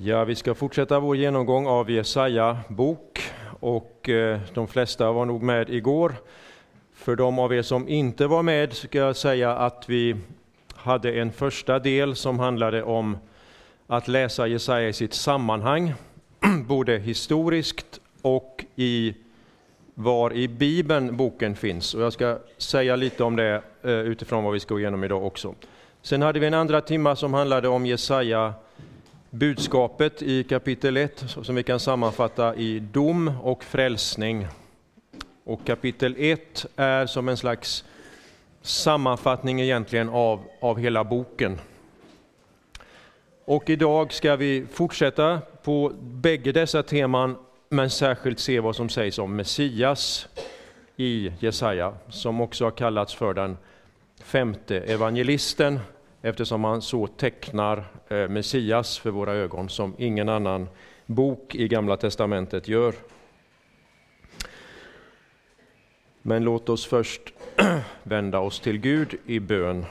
Ja, vi ska fortsätta vår genomgång av Jesaja bok och eh, de flesta var nog med igår. För de av er som inte var med ska jag säga att vi hade en första del som handlade om att läsa Jesaja i sitt sammanhang, både historiskt och i var i Bibeln boken finns. Och jag ska säga lite om det eh, utifrån vad vi ska gå igenom idag också. Sen hade vi en andra timma som handlade om Jesaja budskapet i kapitel 1 som vi kan sammanfatta i dom och frälsning. Och kapitel 1 är som en slags sammanfattning egentligen av, av hela boken. Och idag ska vi fortsätta på bägge dessa teman, men särskilt se vad som sägs om Messias i Jesaja, som också har kallats för den femte evangelisten, eftersom han så tecknar eh, Messias för våra ögon som ingen annan bok i Gamla testamentet gör. Men låt oss först vända oss till Gud i bön.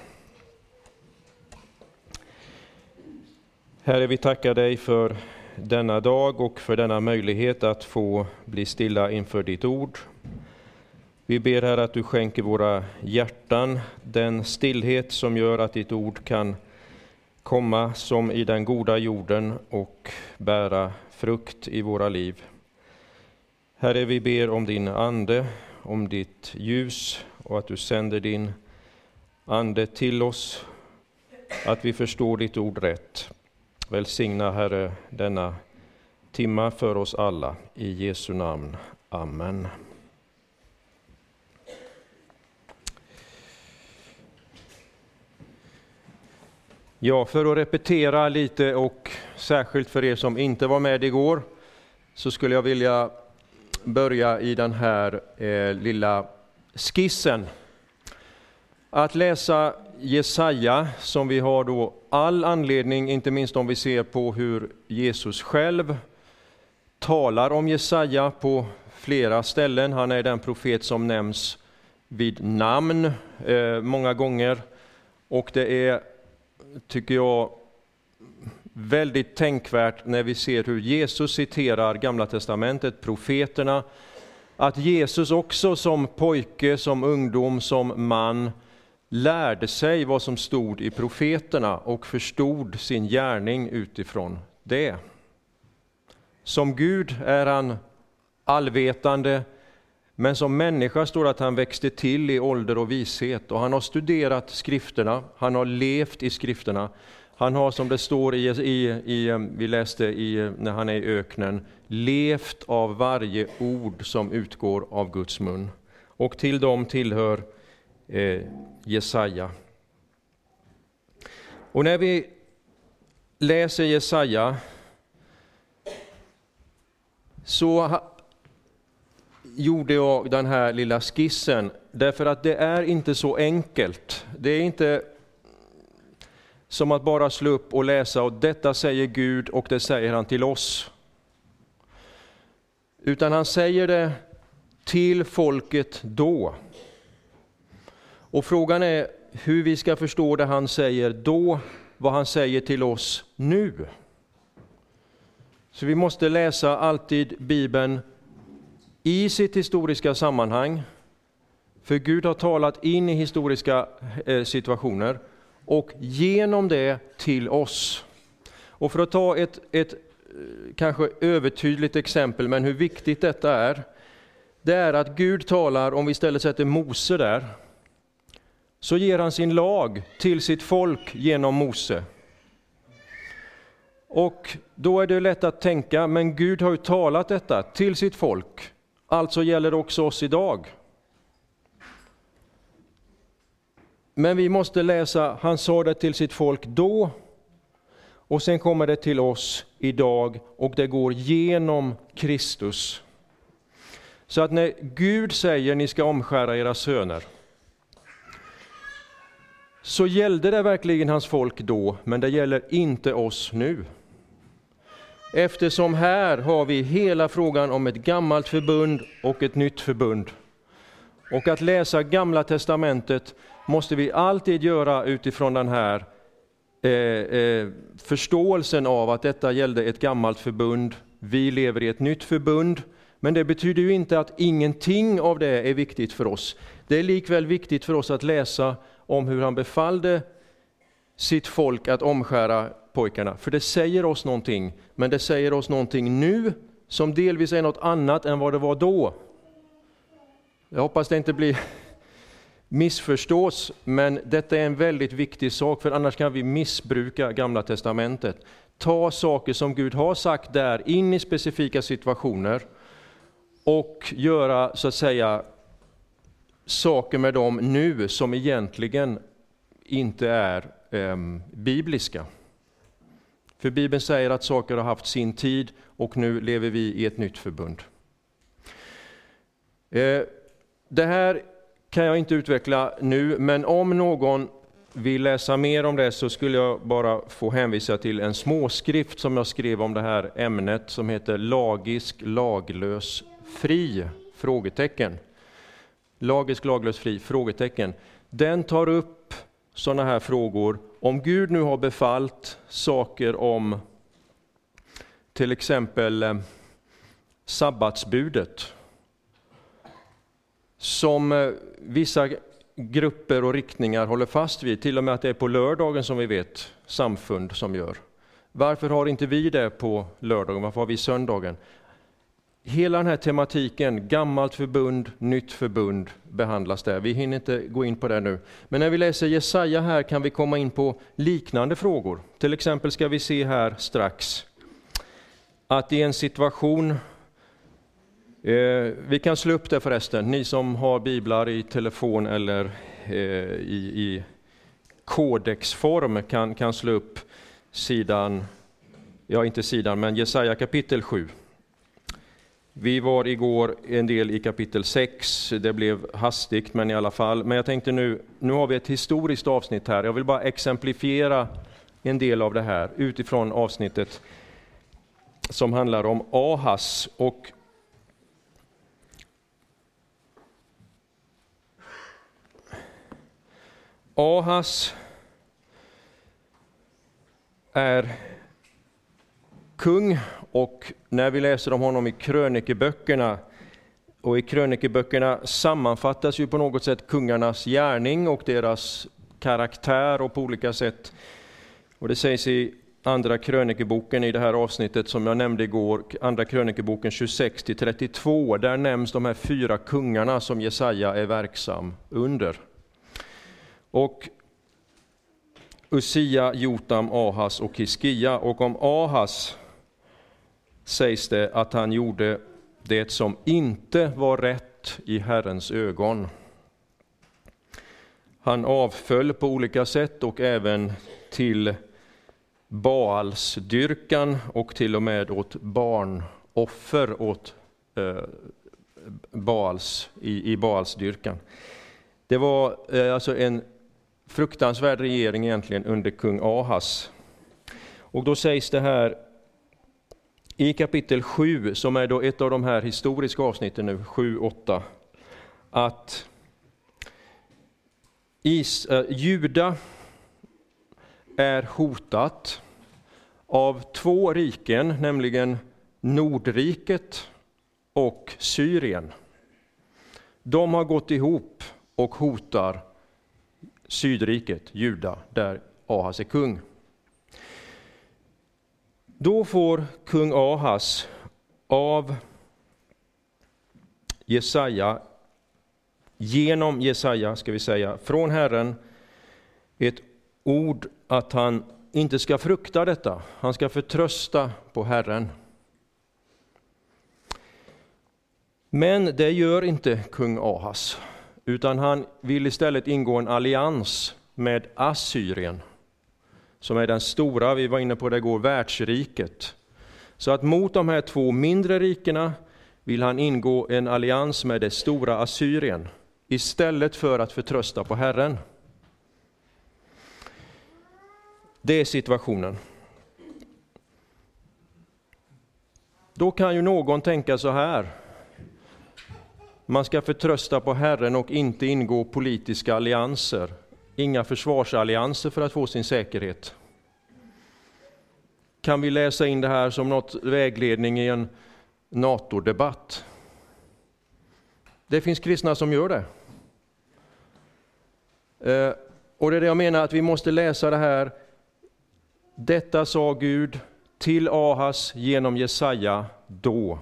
Herre, vi tackar dig för denna dag och för denna möjlighet att få bli stilla inför ditt ord. Vi ber här att du skänker våra hjärtan den stillhet som gör att ditt ord kan komma som i den goda jorden och bära frukt i våra liv. Herre, vi ber om din ande, om ditt ljus och att du sänder din ande till oss, att vi förstår ditt ord rätt. Välsigna, Herre, denna timma för oss alla. I Jesu namn. Amen. Ja, för att repetera lite och särskilt för er som inte var med igår så skulle jag vilja börja i den här eh, lilla skissen. Att läsa Jesaja som vi har då all anledning, inte minst om vi ser på hur Jesus själv talar om Jesaja på flera ställen. Han är den profet som nämns vid namn eh, många gånger och det är tycker jag, väldigt tänkvärt när vi ser hur Jesus citerar Gamla testamentet, profeterna, att Jesus också som pojke, som ungdom, som man lärde sig vad som stod i profeterna och förstod sin gärning utifrån det. Som Gud är han allvetande, men som människa står det att han växte till i ålder och vishet och han har studerat skrifterna, han har levt i skrifterna. Han har som det står i, i, i eh, vi läste i, eh, när han är i öknen, levt av varje ord som utgår av Guds mun. Och till dem tillhör eh, Jesaja. Och när vi läser Jesaja så gjorde jag den här lilla skissen därför att det är inte så enkelt. Det är inte som att bara slå upp och läsa och detta säger Gud och det säger han till oss. Utan han säger det till folket då. Och frågan är hur vi ska förstå det han säger då, vad han säger till oss nu. Så vi måste läsa alltid Bibeln i sitt historiska sammanhang, för Gud har talat in i historiska eh, situationer, och genom det till oss. Och för att ta ett, ett eh, kanske övertydligt exempel, men hur viktigt detta är, det är att Gud talar, om vi istället sätter Mose där, så ger han sin lag till sitt folk genom Mose. Och då är det lätt att tänka, men Gud har ju talat detta till sitt folk. Alltså gäller det också oss idag. Men vi måste läsa, han sa det till sitt folk då, och sen kommer det till oss idag, och det går genom Kristus. Så att när Gud säger ni ska omskära era söner, så gällde det verkligen hans folk då, men det gäller inte oss nu. Eftersom här har vi hela frågan om ett gammalt förbund och ett nytt förbund. Och att läsa Gamla testamentet måste vi alltid göra utifrån den här eh, eh, förståelsen av att detta gällde ett gammalt förbund. Vi lever i ett nytt förbund. Men det betyder ju inte att ingenting av det är viktigt för oss. Det är likväl viktigt för oss att läsa om hur han befallde sitt folk att omskära pojkarna. För det säger oss någonting, men det säger oss någonting nu som delvis är något annat än vad det var då. Jag hoppas det inte blir missförstås, men detta är en väldigt viktig sak, för annars kan vi missbruka Gamla Testamentet. Ta saker som Gud har sagt där in i specifika situationer och göra så att säga saker med dem nu som egentligen inte är eh, bibliska. För Bibeln säger att saker har haft sin tid och nu lever vi i ett nytt förbund. Eh, det här kan jag inte utveckla nu, men om någon vill läsa mer om det så skulle jag bara få hänvisa till en småskrift som jag skrev om det här ämnet som heter Lagisk, laglös, fri? Frågetecken. Lagisk, laglös, fri? Frågetecken. Den tar upp sådana här frågor. Om Gud nu har befallt saker om till exempel eh, sabbatsbudet som eh, vissa grupper och riktningar håller fast vid, till och med att det är på lördagen som vi vet samfund som gör. Varför har inte vi det på lördagen? Varför har vi söndagen? Hela den här tematiken, gammalt förbund, nytt förbund, behandlas där. Vi hinner inte gå in på det nu. Men när vi läser Jesaja här kan vi komma in på liknande frågor. Till exempel ska vi se här strax att i en situation, eh, vi kan slå upp det förresten, ni som har biblar i telefon eller eh, i, i kodexform kan, kan slå upp sidan, ja inte sidan, men Jesaja kapitel 7. Vi var igår en del i kapitel 6, det blev hastigt men i alla fall. Men jag tänkte nu, nu har vi ett historiskt avsnitt här. Jag vill bara exemplifiera en del av det här utifrån avsnittet som handlar om Ahas. Och Ahas är kung och när vi läser om honom i krönikeböckerna, och i krönikeböckerna sammanfattas ju på något sätt kungarnas gärning och deras karaktär och på olika sätt. Och det sägs i Andra krönikeboken i det här avsnittet som jag nämnde igår, Andra krönikeboken 26 32, där nämns de här fyra kungarna som Jesaja är verksam under. Och Usia, Jotam, Ahas och Hiskia. Och om Ahas sägs det att han gjorde det som inte var rätt i Herrens ögon. Han avföll på olika sätt och även till Baalsdyrkan och till och med åt barnoffer åt eh, Baals, i, i Baalsdyrkan. Det var eh, alltså en fruktansvärd regering egentligen under kung Ahas. Och då sägs det här i kapitel 7, som är då ett av de här historiska avsnitten nu, 7-8, att Is, äh, Juda är hotat av två riken, nämligen Nordriket och Syrien. De har gått ihop och hotar Sydriket, Juda, där Ahas är kung. Då får kung Ahas av Jesaja, genom Jesaja ska vi säga, från Herren ett ord att han inte ska frukta detta, han ska förtrösta på Herren. Men det gör inte kung Ahas, utan han vill istället ingå en allians med Assyrien som är den stora, vi var inne på det igår, världsriket. Så att mot de här två mindre rikena vill han ingå en allians med det stora Assyrien, istället för att förtrösta på Herren. Det är situationen. Då kan ju någon tänka så här. Man ska förtrösta på Herren och inte ingå politiska allianser inga försvarsallianser för att få sin säkerhet. kan vi läsa in det här som något vägledning i en NATO-debatt. Det finns kristna som gör det. Eh, och det är det jag menar, att vi måste läsa det här. Detta sa Gud till Ahas genom Jesaja då.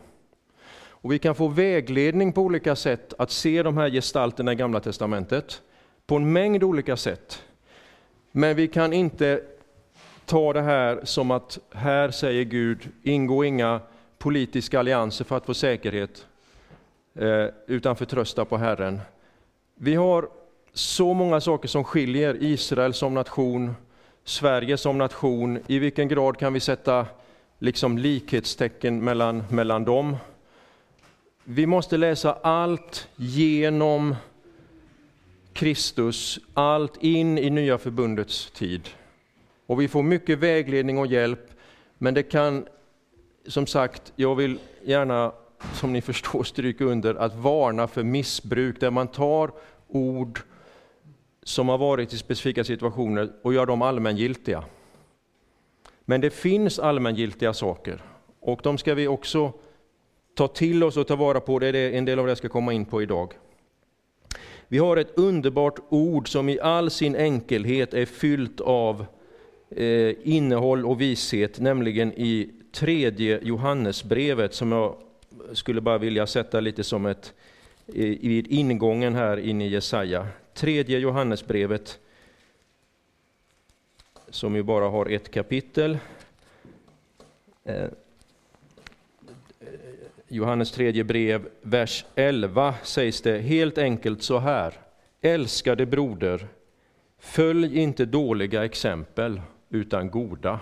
Och vi kan få vägledning på olika sätt att se de här gestalterna i Gamla Testamentet, på en mängd olika sätt. Men vi kan inte ta det här som att här säger Gud, ingå inga politiska allianser för att få säkerhet, eh, utan förtrösta på Herren. Vi har så många saker som skiljer Israel som nation, Sverige som nation. I vilken grad kan vi sätta liksom likhetstecken mellan, mellan dem? Vi måste läsa allt genom Kristus, allt in i nya förbundets tid. Och vi får mycket vägledning och hjälp, men det kan, som sagt, jag vill gärna, som ni förstår, stryka under att varna för missbruk, där man tar ord som har varit i specifika situationer och gör dem allmängiltiga. Men det finns allmängiltiga saker, och de ska vi också ta till oss och ta vara på. Det är en del av det jag ska komma in på idag. Vi har ett underbart ord som i all sin enkelhet är fyllt av eh, innehåll och vishet, nämligen i tredje Johannesbrevet som jag skulle bara vilja sätta lite som ett eh, vid ingången här in i Jesaja. Tredje Johannesbrevet som ju bara har ett kapitel. Eh, Johannes tredje brev, vers 11 sägs det helt enkelt så här. Älskade broder, följ inte dåliga exempel utan goda.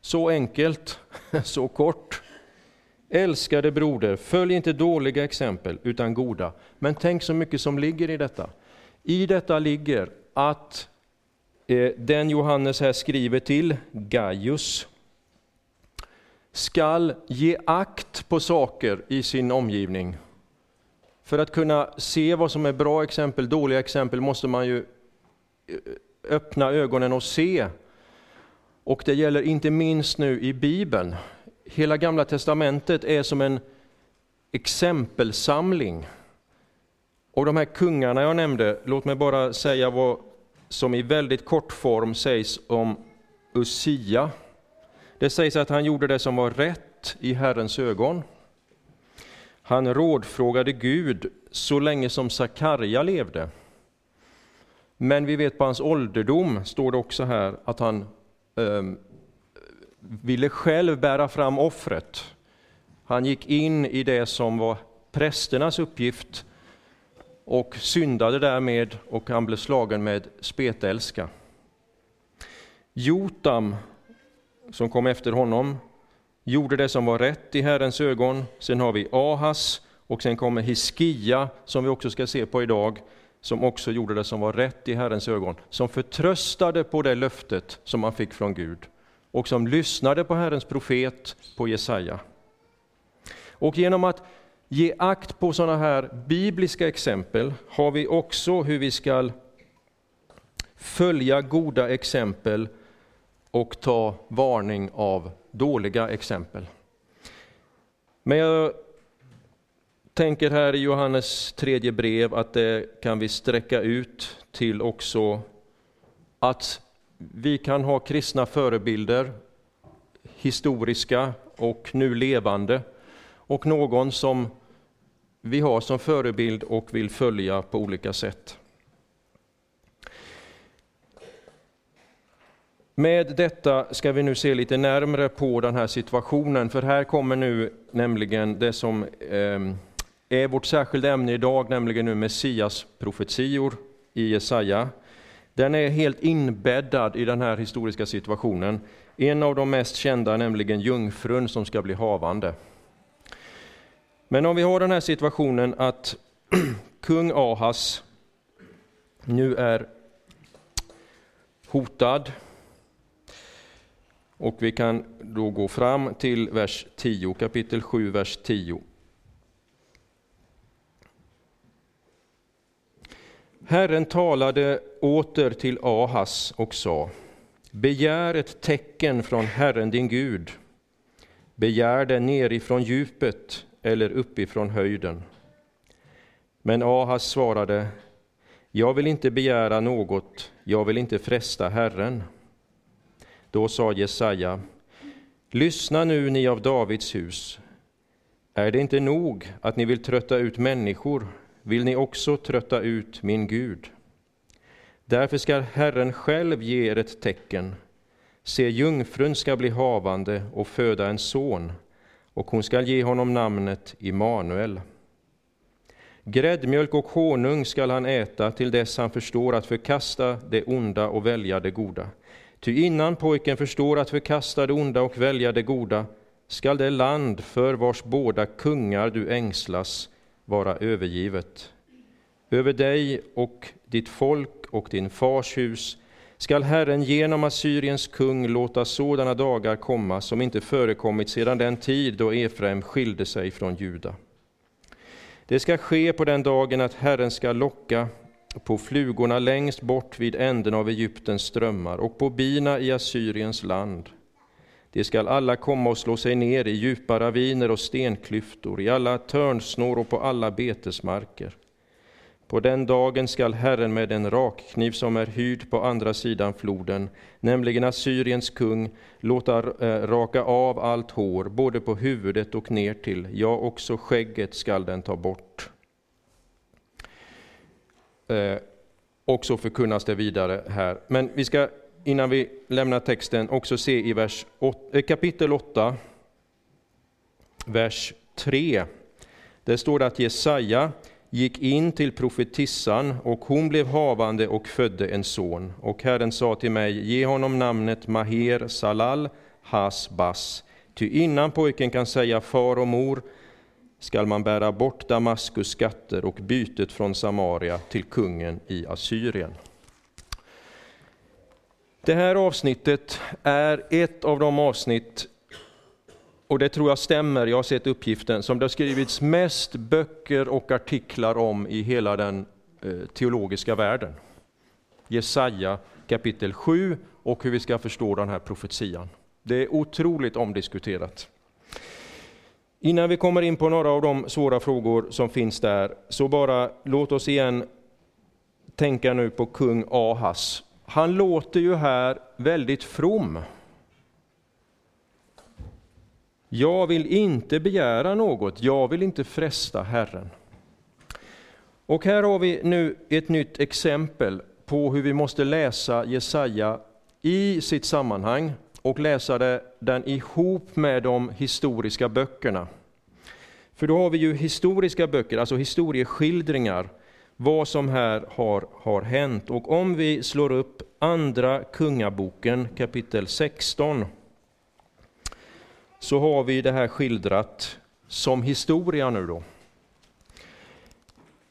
Så enkelt, så kort. Älskade broder, följ inte dåliga exempel utan goda. Men tänk så mycket som ligger i detta. I detta ligger att eh, den Johannes här skriver till Gaius, skall ge akt på saker i sin omgivning. För att kunna se vad som är bra exempel, dåliga exempel, måste man ju eh, öppna ögonen och se. Och det gäller inte minst nu i Bibeln. Hela Gamla Testamentet är som en exempelsamling. Och de här kungarna jag nämnde, låt mig bara säga vad som i väldigt kort form sägs om Usia. Det sägs att han gjorde det som var rätt i Herrens ögon. Han rådfrågade Gud så länge som Sakarja levde. Men vi vet på hans ålderdom, står det också här, att han eh, ville själv bära fram offret. Han gick in i det som var prästernas uppgift och syndade därmed och han blev slagen med spetälska. Jotam som kom efter honom, gjorde det som var rätt i Herrens ögon. Sen har vi Ahas och sen kommer Hiskia, som vi också ska se på idag, som också gjorde det som var rätt i Herrens ögon, som förtröstade på det löftet som han fick från Gud och som lyssnade på Herrens profet, på Jesaja. Och genom att ge akt på sådana här bibliska exempel har vi också hur vi ska följa goda exempel och ta varning av dåliga exempel. Men jag tänker här i Johannes tredje brev att det kan vi sträcka ut till också att vi kan ha kristna förebilder, historiska och nu levande, och någon som vi har som förebild och vill följa på olika sätt. Med detta ska vi nu se lite närmre på den här situationen, för här kommer nu nämligen det som ehm, är vårt särskilda ämne idag, nämligen nu Messias profetior i Jesaja. Den är helt inbäddad i den här historiska situationen. En av de mest kända, nämligen jungfrun som ska bli havande. Men om vi har den här situationen att kung Ahas nu är hotad, och vi kan då gå fram till vers 10, kapitel 7, vers 10. Herren talade åter till Ahas och sa Begär ett tecken från Herren din Gud. Begär det nerifrån djupet eller uppifrån höjden. Men Ahas svarade, jag vill inte begära något, jag vill inte fresta Herren. Då sa Jesaja, lyssna nu ni av Davids hus. Är det inte nog att ni vill trötta ut människor, vill ni också trötta ut min Gud. Därför skall Herren själv ge er ett tecken. Se, jungfrun ska bli havande och föda en son, och hon skall ge honom namnet Immanuel. Gräddmjölk och honung skall han äta till dess han förstår att förkasta det onda och välja det goda. Ty innan pojken förstår att förkasta det onda och välja det goda skall det land för vars båda kungar du ängslas vara övergivet. Över dig och ditt folk och din fars hus skall Herren genom Assyriens kung låta sådana dagar komma som inte förekommit sedan den tid då Efraim skilde sig från Juda. Det ska ske på den dagen att Herren ska locka på flugorna längst bort vid änden av Egyptens strömmar och på bina i Assyriens land. De skall alla komma och slå sig ner i djupa raviner och stenklyftor, i alla törnsnår och på alla betesmarker. På den dagen skall Herren med en rakkniv som är hyrd på andra sidan floden, nämligen Assyriens kung, låta eh, raka av allt hår, både på huvudet och ner till, ja, också skägget skall den ta bort. Eh, och så förkunnas det vidare här. Men vi ska, innan vi lämnar texten, också se i vers 8, eh, kapitel 8, vers 3. Där står det att Jesaja gick in till profetissan, och hon blev havande och födde en son. Och Herren sa till mig, ge honom namnet Maher Salal Hasbas, ty innan pojken kan säga far och mor skall man bära bort Damaskus skatter och bytet från Samaria till kungen i Assyrien. Det här avsnittet är ett av de avsnitt och det tror jag stämmer, jag har sett uppgiften, som det har skrivits mest böcker och artiklar om i hela den eh, teologiska världen. Jesaja kapitel 7 och hur vi ska förstå den här profetian. Det är otroligt omdiskuterat. Innan vi kommer in på några av de svåra frågor som finns där, så bara låt oss igen tänka nu på kung Ahas. Han låter ju här väldigt from. Jag vill inte begära något, jag vill inte fresta Herren. Och här har vi nu ett nytt exempel på hur vi måste läsa Jesaja i sitt sammanhang och läsa den ihop med de historiska böckerna. För då har vi ju historiska böcker, alltså historieskildringar, vad som här har, har hänt. Och om vi slår upp Andra Kungaboken kapitel 16 så har vi det här skildrat som historia nu då.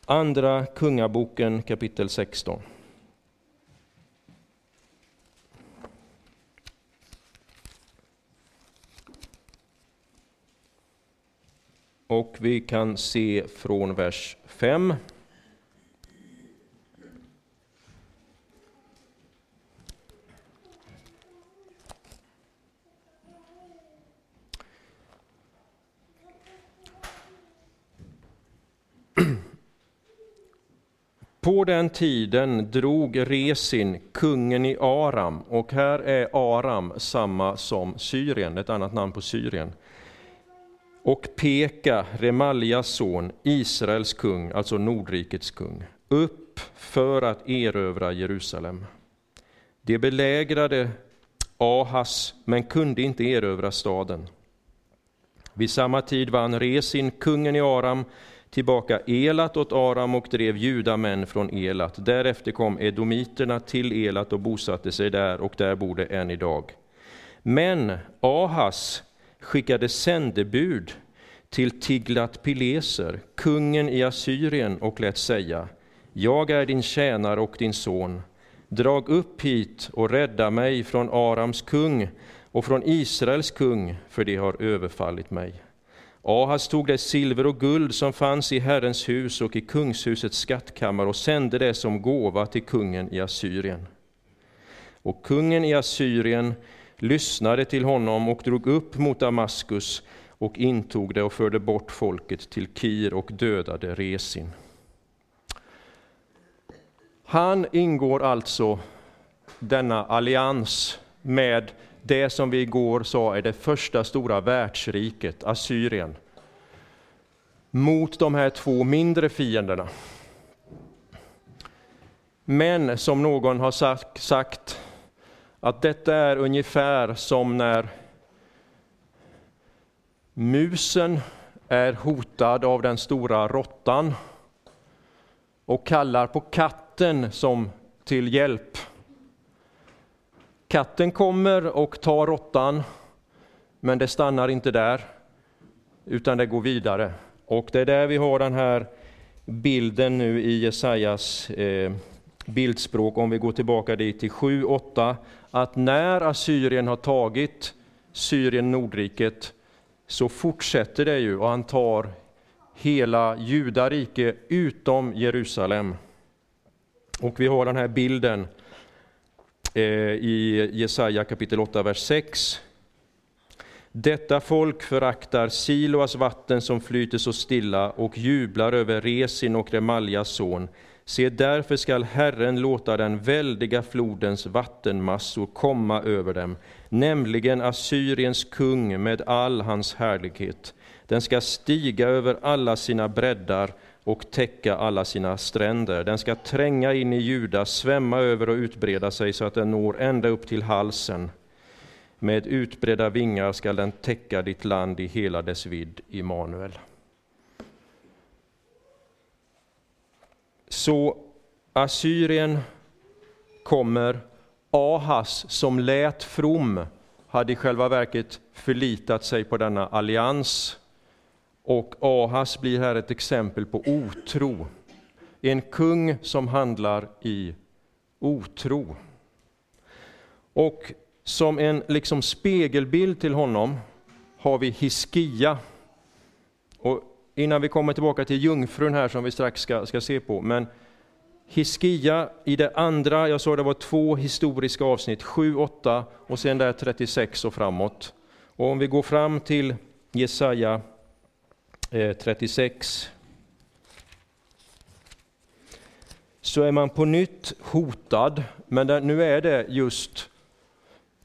Andra Kungaboken kapitel 16. Och vi kan se från vers 5. På den tiden drog Resin, kungen i Aram, och här är Aram samma som Syrien, ett annat namn på Syrien. Och Peka, Remaljas son, Israels kung, alltså Nordrikets kung, upp för att erövra Jerusalem. De belägrade Ahas, men kunde inte erövra staden. Vid samma tid vann Resin, kungen i Aram, tillbaka Elat åt Aram och drev judamän från Elat. Därefter kom edomiterna till Elat och bosatte sig där, och där bor de än idag. Men Ahas skickade sändebud till Tiglat Pileser, kungen i Assyrien, och lät säga, jag är din tjänare och din son. Drag upp hit och rädda mig från Arams kung och från Israels kung, för de har överfallit mig. Ahas tog det silver och guld som fanns i Herrens hus och i kungshusets skattkammare och sände det som gåva till kungen i Assyrien. Och kungen i Assyrien lyssnade till honom och drog upp mot Damaskus och intog det och förde bort folket till Kir och dödade Resin. Han ingår alltså denna allians med det som vi igår sa är det första stora världsriket, Assyrien, mot de här två mindre fienderna. Men som någon har sagt, att detta är ungefär som när musen är hotad av den stora råttan och kallar på katten som till hjälp. Katten kommer och tar råttan, men det stannar inte där, utan det går vidare. Och det är där vi har den här bilden nu i Jesajas eh, bildspråk, om vi går tillbaka dit till 7-8, att när Assyrien har tagit Syrien, Nordriket, så fortsätter det ju och han tar hela Judarike utom Jerusalem. Och vi har den här bilden eh, i Jesaja kapitel 8, vers 6. Detta folk föraktar Siloas vatten som flyter så stilla och jublar över Resin och Remaljas son. Se, därför skall Herren låta den väldiga flodens vattenmassor komma över dem, nämligen Assyriens kung med all hans härlighet. Den ska stiga över alla sina breddar och täcka alla sina stränder. Den ska tränga in i Juda, svämma över och utbreda sig så att den når ända upp till halsen. Med utbredda vingar skall den täcka ditt land i hela dess vidd, Immanuel. Så Assyrien kommer, Ahas som lät from hade i själva verket förlitat sig på denna allians. Och Ahas blir här ett exempel på otro. En kung som handlar i otro. Och som en liksom spegelbild till honom har vi Hiskia. Och innan vi kommer tillbaka till jungfrun här som vi strax ska, ska se på, men Hiskia i det andra, jag sa det var två historiska avsnitt, 7, 8 och sen där 36 och framåt. Och om vi går fram till Jesaja eh, 36 så är man på nytt hotad, men nu är det just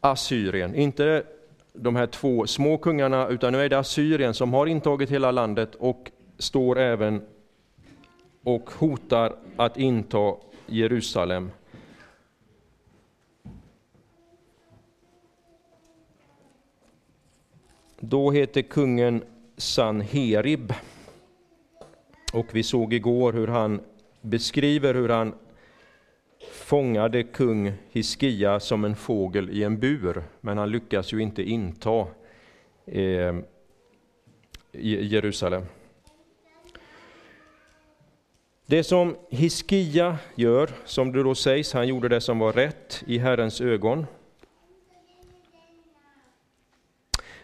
Assyrien, inte de här två små kungarna, utan nu är det Assyrien som har intagit hela landet och står även och hotar att inta Jerusalem. Då heter kungen Sanherib. Och vi såg igår hur han beskriver hur han fångade kung Hiskia som en fågel i en bur, men han lyckas ju inte inta eh, Jerusalem. Det som Hiskia gör, som det då sägs, han gjorde det som var rätt i Herrens ögon.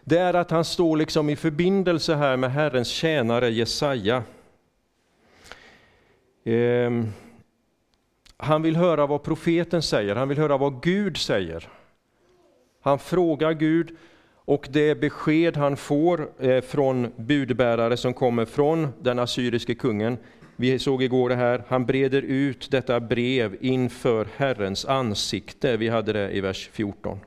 Det är att han står liksom i förbindelse här med Herrens tjänare Jesaja. Eh, han vill höra vad profeten säger, han vill höra vad Gud säger. Han frågar Gud och det besked han får eh, från budbärare som kommer från den assyriske kungen, vi såg igår det här, han breder ut detta brev inför Herrens ansikte. Vi hade det i vers 14.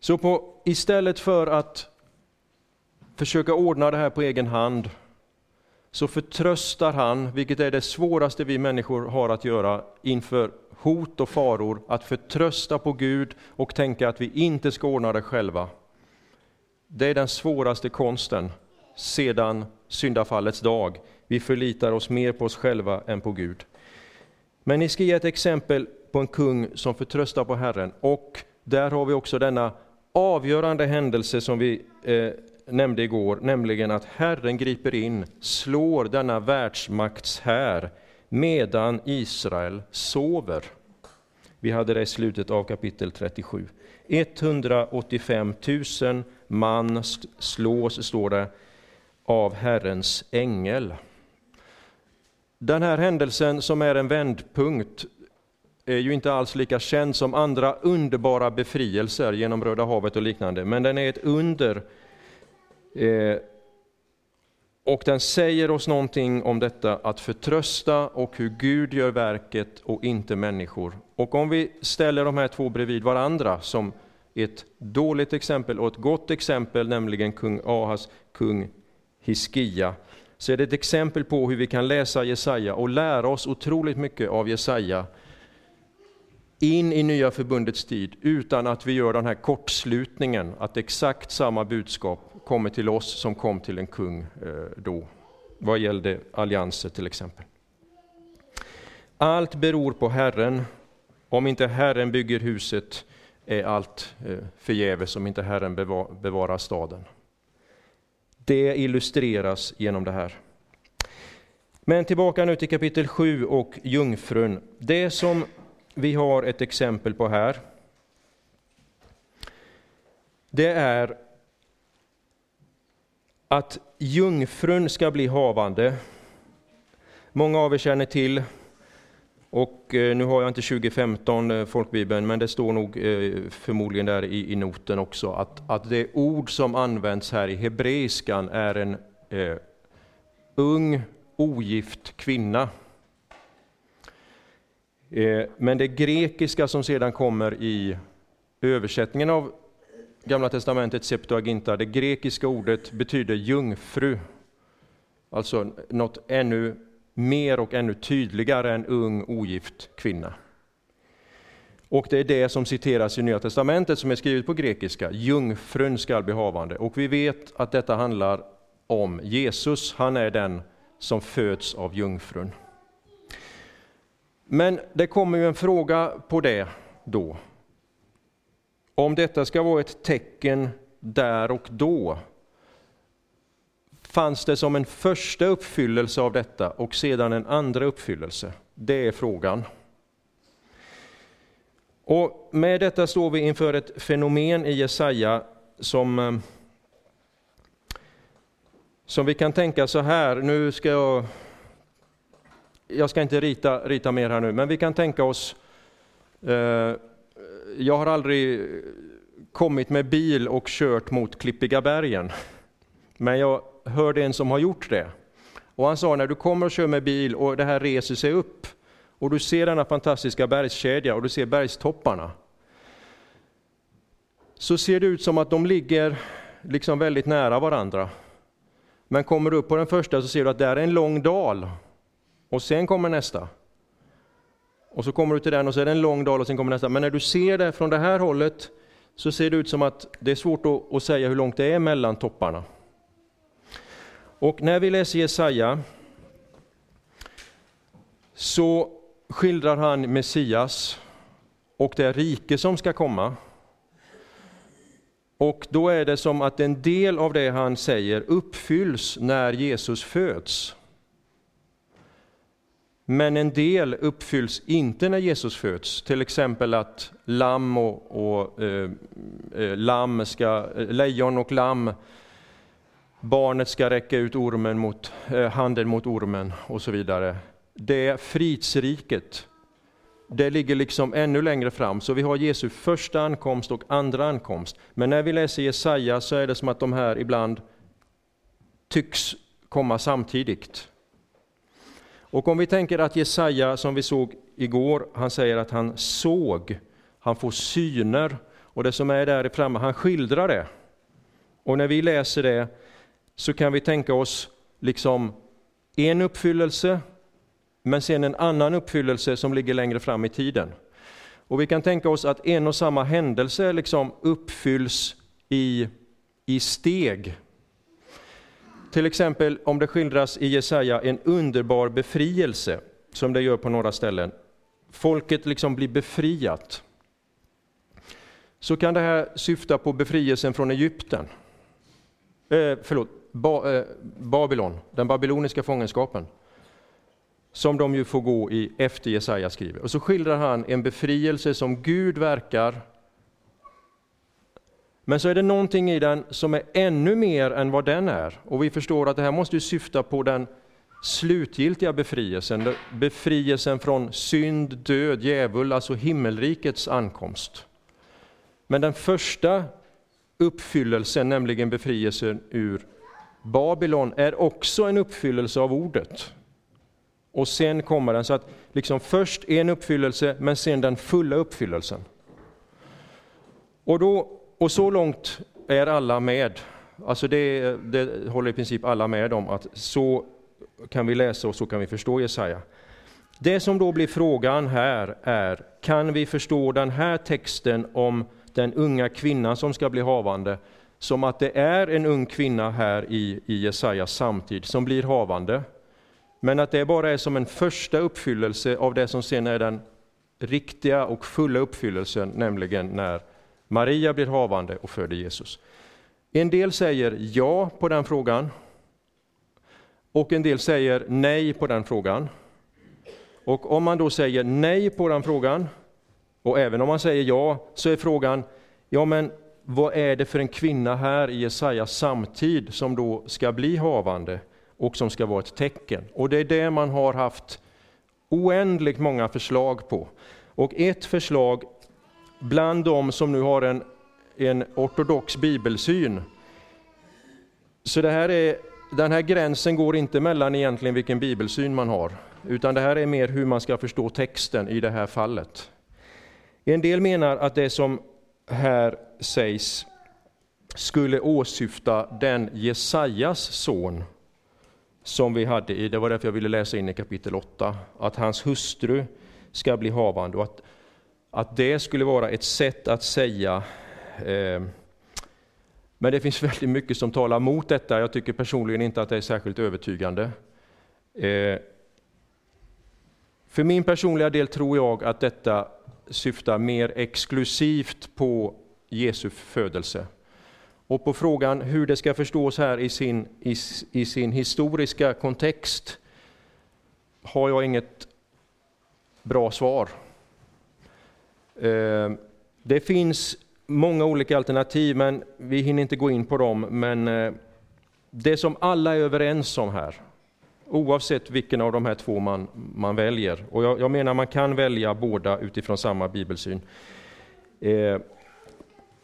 Så på, istället för att försöka ordna det här på egen hand så förtröstar han, vilket är det svåraste vi människor har att göra inför hot och faror, att förtrösta på Gud och tänka att vi inte ska ordna det själva. Det är den svåraste konsten sedan syndafallets dag. Vi förlitar oss mer på oss själva än på Gud. Men ni ska ge ett exempel på en kung som förtröstar på Herren och där har vi också denna avgörande händelse som vi eh, nämnde igår, nämligen att Herren griper in, slår denna världsmakts här medan Israel sover. Vi hade det i slutet av kapitel 37. 185 000 man slås, står det, av Herrens ängel. Den här händelsen som är en vändpunkt är ju inte alls lika känd som andra underbara befrielser genom Röda havet och liknande, men den är ett under. Eh, och den säger oss någonting om detta att förtrösta och hur Gud gör verket och inte människor. Och om vi ställer de här två bredvid varandra som ett dåligt exempel och ett gott exempel, nämligen kung Ahas, kung Hiskia, så är det ett exempel på hur vi kan läsa Jesaja och lära oss otroligt mycket av Jesaja in i Nya Förbundets tid utan att vi gör den här kortslutningen, att exakt samma budskap kommer till oss som kom till en kung eh, då, vad gällde allianser till exempel. Allt beror på Herren. Om inte Herren bygger huset är allt eh, förgäves, om inte Herren bevarar staden. Det illustreras genom det här. Men tillbaka nu till kapitel 7 och jungfrun. Det som vi har ett exempel på här, det är att jungfrun ska bli havande. Många av er känner till, och eh, nu har jag inte 2015 eh, folkbibeln, men det står nog eh, förmodligen där i, noten också, att, att det ord som används här i hebreiskan är en eh, ung ogift kvinna. Eh, men det grekiska som sedan kommer i översättningen av Gamla testamentet Septuaginta, det grekiska ordet betyder jungfru. Alltså något ännu mer och ännu tydligare än ung ogift kvinna. Och det är det som citeras i Nya testamentet som är skrivet på grekiska. Jungfrun skall bli havande. Och vi vet att detta handlar om Jesus. Han är den som föds av jungfrun. Men det kommer ju en fråga på det då. Om detta ska vara ett tecken där och då, fanns det som en första uppfyllelse av detta och sedan en andra uppfyllelse? Det är frågan. Och med detta står vi inför ett fenomen i Jesaja som, eh, som vi kan tänka så här, nu ska jag, jag ska inte rita, rita mer här nu, men vi kan tänka oss eh, jag har aldrig kommit med bil och kört mot Klippiga bergen. Men jag hörde en som har gjort det. Och han sa när du kommer och kör med bil och det här reser sig upp och du ser denna fantastiska bergskedja och du ser bergstopparna. Så ser det ut som att de ligger liksom väldigt nära varandra. Men kommer du upp på den första så ser du att där är en lång dal. Och sen kommer nästa. Och så kommer du till den och så är det en lång dal och sen kommer nästa. Men när du ser det från det här hållet så ser det ut som att det är svårt att, att säga hur långt det är mellan topparna. Och när vi läser Jesaja så skildrar han Messias och det rike som ska komma. Och då är det som att en del av det han säger uppfylls när Jesus föds. Men en del uppfylls inte när Jesus föds, till exempel att lamm och, och eh, eh lamm ska, eh, lejon och lamm, barnet ska räcka ut ormen mot, eh, handen mot ormen och så vidare. Det fridsriket, det ligger liksom ännu längre fram, så vi har Jesu första ankomst och andra ankomst. Men när vi läser Jesaja så är det som att de här ibland tycks komma samtidigt. Och om vi tänker att Jesaja, som vi såg igår, han säger att han såg, han får syner, och det som är där framme, han skildrar det. Och när vi läser det så kan vi tänka oss liksom en uppfyllelse, men sen en annan uppfyllelse som ligger längre fram i tiden. Och vi kan tänka oss att en och samma händelse liksom uppfylls i, i steg till exempel om det skildras i Jesaja en underbar befrielse, som det gör på några ställen. Folket liksom blir befriat. Så kan det här syfta på befrielsen från Egypten. Eh, förlåt, ba, eh, Babylon, den babyloniska fångenskapen. Som de ju får gå i efter Jesaja skriver. Och så skildrar han en befrielse som Gud verkar men så är det någonting i den som är ännu mer än vad den är. Och vi förstår att det här måste syfta på den slutgiltiga befrielsen, befrielsen från synd, död, djävul, alltså himmelrikets ankomst. Men den första uppfyllelsen, nämligen befrielsen ur Babylon, är också en uppfyllelse av ordet. Och sen kommer den, så att liksom först en uppfyllelse, men sen den fulla uppfyllelsen. Och, då, och så långt är alla med. Alltså det, det håller i princip alla med om, att så kan vi läsa och så kan vi förstå Jesaja. Det som då blir frågan här är, kan vi förstå den här texten om den unga kvinnan som ska bli havande, som att det är en ung kvinna här i, i Jesajas samtid som blir havande, men att det bara är som en första uppfyllelse av det som sen är den riktiga och fulla uppfyllelsen, nämligen när Maria blir havande och föder Jesus. En del säger ja på den frågan, och en del säger nej på den frågan. Och om man då säger nej på den frågan, och även om man säger ja, så är frågan, ja men vad är det för en kvinna här i Jesajas samtid som då ska bli havande och som ska vara ett tecken? Och det är det man har haft oändligt många förslag på. Och ett förslag bland de som nu har en, en ortodox bibelsyn, så det här är den här gränsen går inte mellan egentligen vilken bibelsyn man har, utan det här är mer hur man ska förstå texten i det här fallet. En del menar att det som här sägs skulle åsyfta den Jesajas son som vi hade i, det var därför jag ville läsa in i kapitel 8, att hans hustru ska bli havande och att, att det skulle vara ett sätt att säga eh, men det finns väldigt mycket som talar mot detta. Jag tycker personligen inte att det är särskilt övertygande. Eh, för min personliga del tror jag att detta syftar mer exklusivt på Jesu födelse. Och på frågan hur det ska förstås här i sin, i, i sin historiska kontext har jag inget bra svar. Ehm, det finns många olika alternativ, men vi hinner inte gå in på dem. Men eh, det som alla är överens om här, oavsett vilken av de här två man, man väljer, och jag, jag menar man kan välja båda utifrån samma bibelsyn. Eh,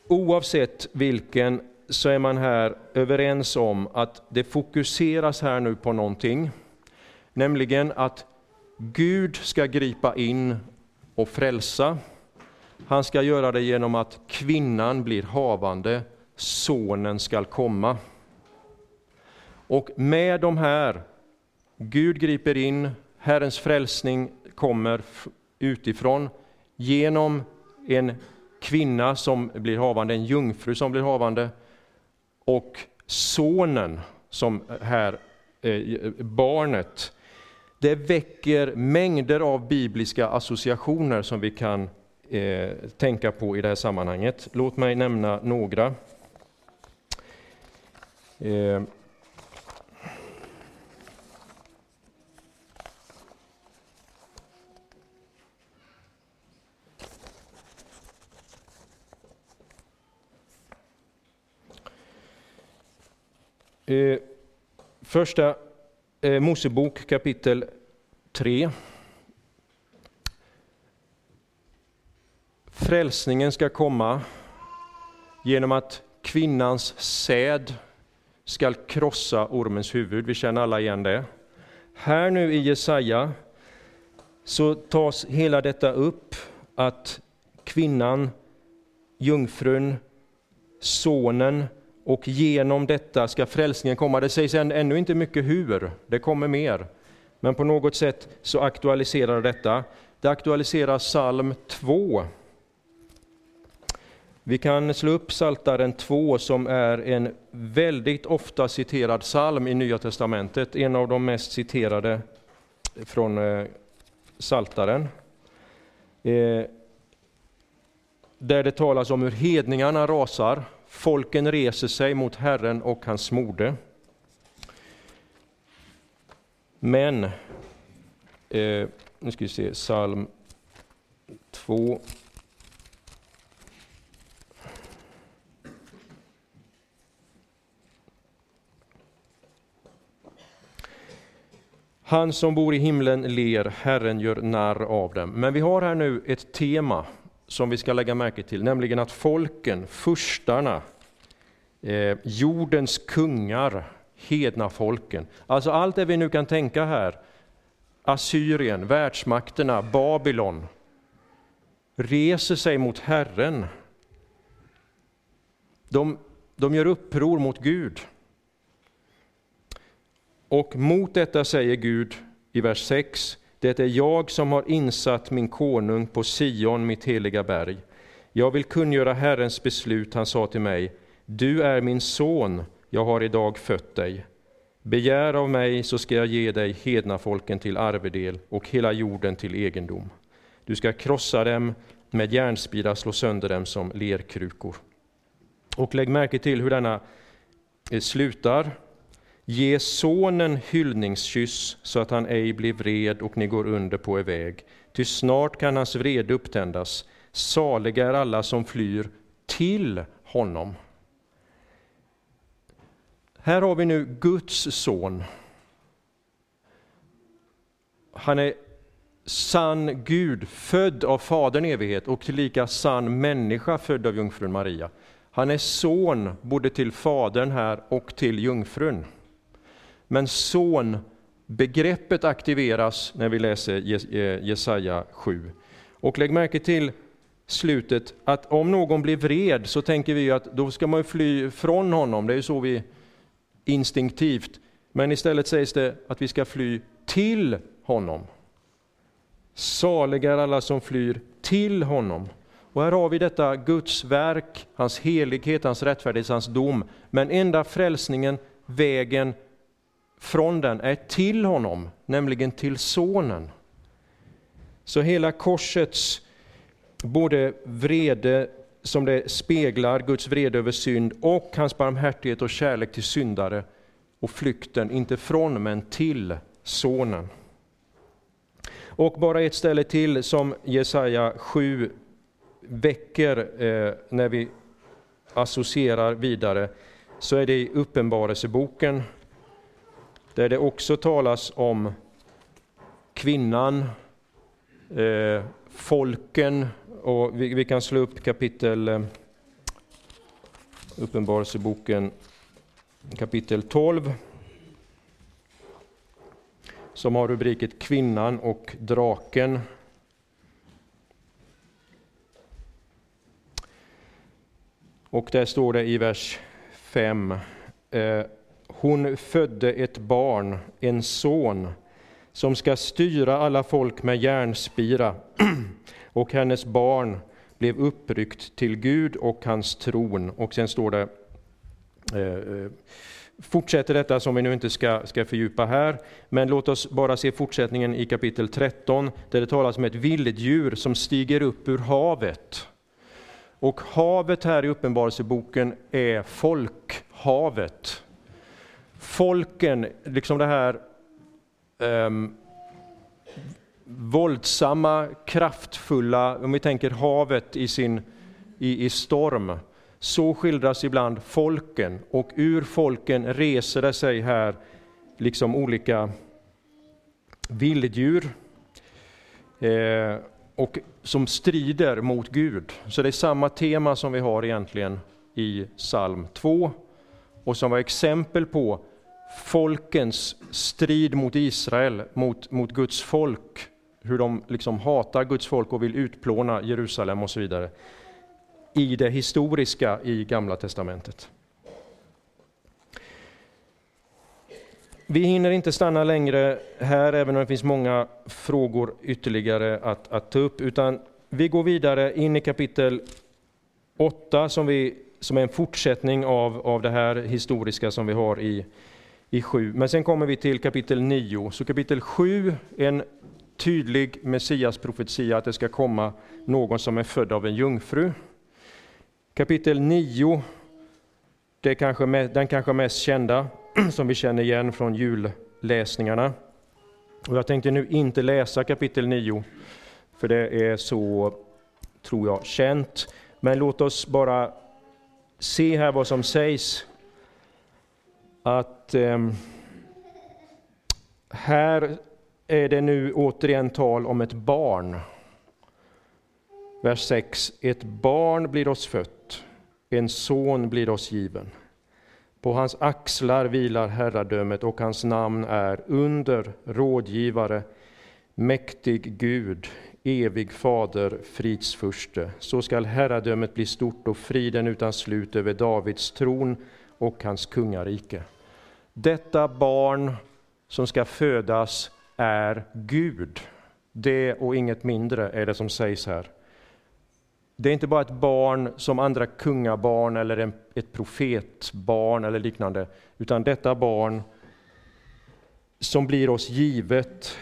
oavsett vilken så är man här överens om att det fokuseras här nu på någonting, nämligen att Gud ska gripa in och frälsa han ska göra det genom att kvinnan blir havande, sonen skall komma. Och med de här, Gud griper in, Herrens frälsning kommer utifrån genom en kvinna som blir havande, en jungfru som blir havande, och sonen som här, eh, barnet. Det väcker mängder av bibliska associationer som vi kan eh, tänka på i det här sammanhanget. Låt mig nämna några. Eh, Eh, första eh, Mosebok kapitel 3. Frälsningen ska komma genom att kvinnans säd skall krossa ormens huvud. Vi känner alla igen det. Här nu i Jesaja så tas hela detta upp att kvinnan, jungfrun, sonen och genom detta ska frälsningen komma. Det sägs ännu inte mycket hur, det kommer mer. Men på något sätt så aktualiserar detta. Det aktualiserar psalm 2 vi kan slå upp Saltaren 2 som är en väldigt ofta citerad psalm i Nya Testamentet, en av de mest citerade från eh, Saltaren. Eh, där det talas om hur hedningarna rasar, folken reser sig mot Herren och hans mode. Men, eh, nu ska vi se, psalm 2 Han som bor i himlen ler, Herren gör narr av dem. Men vi har här nu ett tema som vi ska lägga märke till, nämligen att folken, furstarna, eh, jordens kungar, hedna folken, alltså allt det vi nu kan tänka här, Assyrien, världsmakterna, Babylon, reser sig mot Herren. De, de gör uppror mot Gud. Och mot detta säger Gud i vers 6, det är jag som har insatt min konung på Sion, mitt heliga berg. Jag vill kungöra Herrens beslut, han sa till mig, du är min son, jag har idag fött dig. Begär av mig så ska jag ge dig hedna folken till arvedel och hela jorden till egendom. Du ska krossa dem med järnspira, slå sönder dem som lerkrukor. Och lägg märke till hur denna eh, slutar. Ge sonen hyllningskyss så att han ej blir vred och ni går under på er väg. Ty snart kan hans vrede upptändas. Saliga är alla som flyr till honom. Här har vi nu Guds son. Han är sann Gud, född av Fadern evighet och tillika sann människa, född av jungfrun Maria. Han är son både till Fadern här och till jungfrun. Men son, begreppet aktiveras när vi läser eh, Jesaja 7. Och lägg märke till slutet, att om någon blir vred så tänker vi att då ska man fly från honom, det är ju så vi instinktivt. Men istället sägs det att vi ska fly till honom. Saliga är alla som flyr till honom. Och här har vi detta Guds verk, hans helighet, hans rättfärdighet, hans dom. Men enda frälsningen, vägen från den är till honom, nämligen till Sonen. Så hela korsets både vrede som det speglar, Guds vrede över synd, och hans barmhärtighet och kärlek till syndare, och flykten, inte från men till Sonen. Och bara ett ställe till som Jesaja 7 väcker eh, när vi associerar vidare, så är det i Uppenbarelseboken, där det också talas om kvinnan, eh, folken, och vi, vi, kan slå upp kapitel, eh, Uppenbarelseboken kapitel 12, som har rubriket Kvinnan och draken. Och där står det i vers 5. Eh, hon födde ett barn, en son, som ska styra alla folk med järnspira, och hennes barn blev uppryckt till Gud och hans tron. Och sen står det, eh, eh, fortsätter detta som vi nu inte ska, ska fördjupa här, men låt oss bara se fortsättningen i kapitel 13, där det talas om ett vilddjur som stiger upp ur havet. Och havet här i Uppenbarelseboken är folkhavet. Folken, liksom det här um, våldsamma, kraftfulla, om vi tänker havet i, sin, i, i storm, så skildras ibland folken och ur folken reser det sig här liksom olika vilddjur eh, och som strider mot Gud. Så det är samma tema som vi har egentligen i psalm 2 och som var exempel på folkens strid mot Israel, mot, mot Guds folk, hur de liksom hatar Guds folk och vill utplåna Jerusalem och så vidare i det historiska i Gamla testamentet. Vi hinner inte stanna längre här, även om det finns många frågor ytterligare att, att ta upp, utan vi går vidare in i kapitel 8 som, vi, som är en fortsättning av, av det här historiska som vi har i, i 7. Men sen kommer vi till kapitel 9. Så kapitel 7 är en tydlig Messias-profetia att det ska komma någon som är född av en jungfru. Kapitel 9, det är kanske den kanske mest kända, som vi känner igen från julläsningarna. Och jag tänkte nu inte läsa kapitel 9, för det är så, tror jag, känt. Men låt oss bara se här vad som sägs. Att eh, här är det nu återigen tal om ett barn. Vers 6. Ett barn blir oss fött, en son blir oss given. På hans axlar vilar herradömet och hans namn är under, rådgivare, mäktig Gud, evig fader, fridsfurste. Så skall herradömet bli stort och friden utan slut över Davids tron och hans kungarike. Detta barn som ska födas är Gud. Det och inget mindre är det som sägs här. Det är inte bara ett barn som andra kungabarn eller en, ett profetbarn eller liknande, utan detta barn som blir oss givet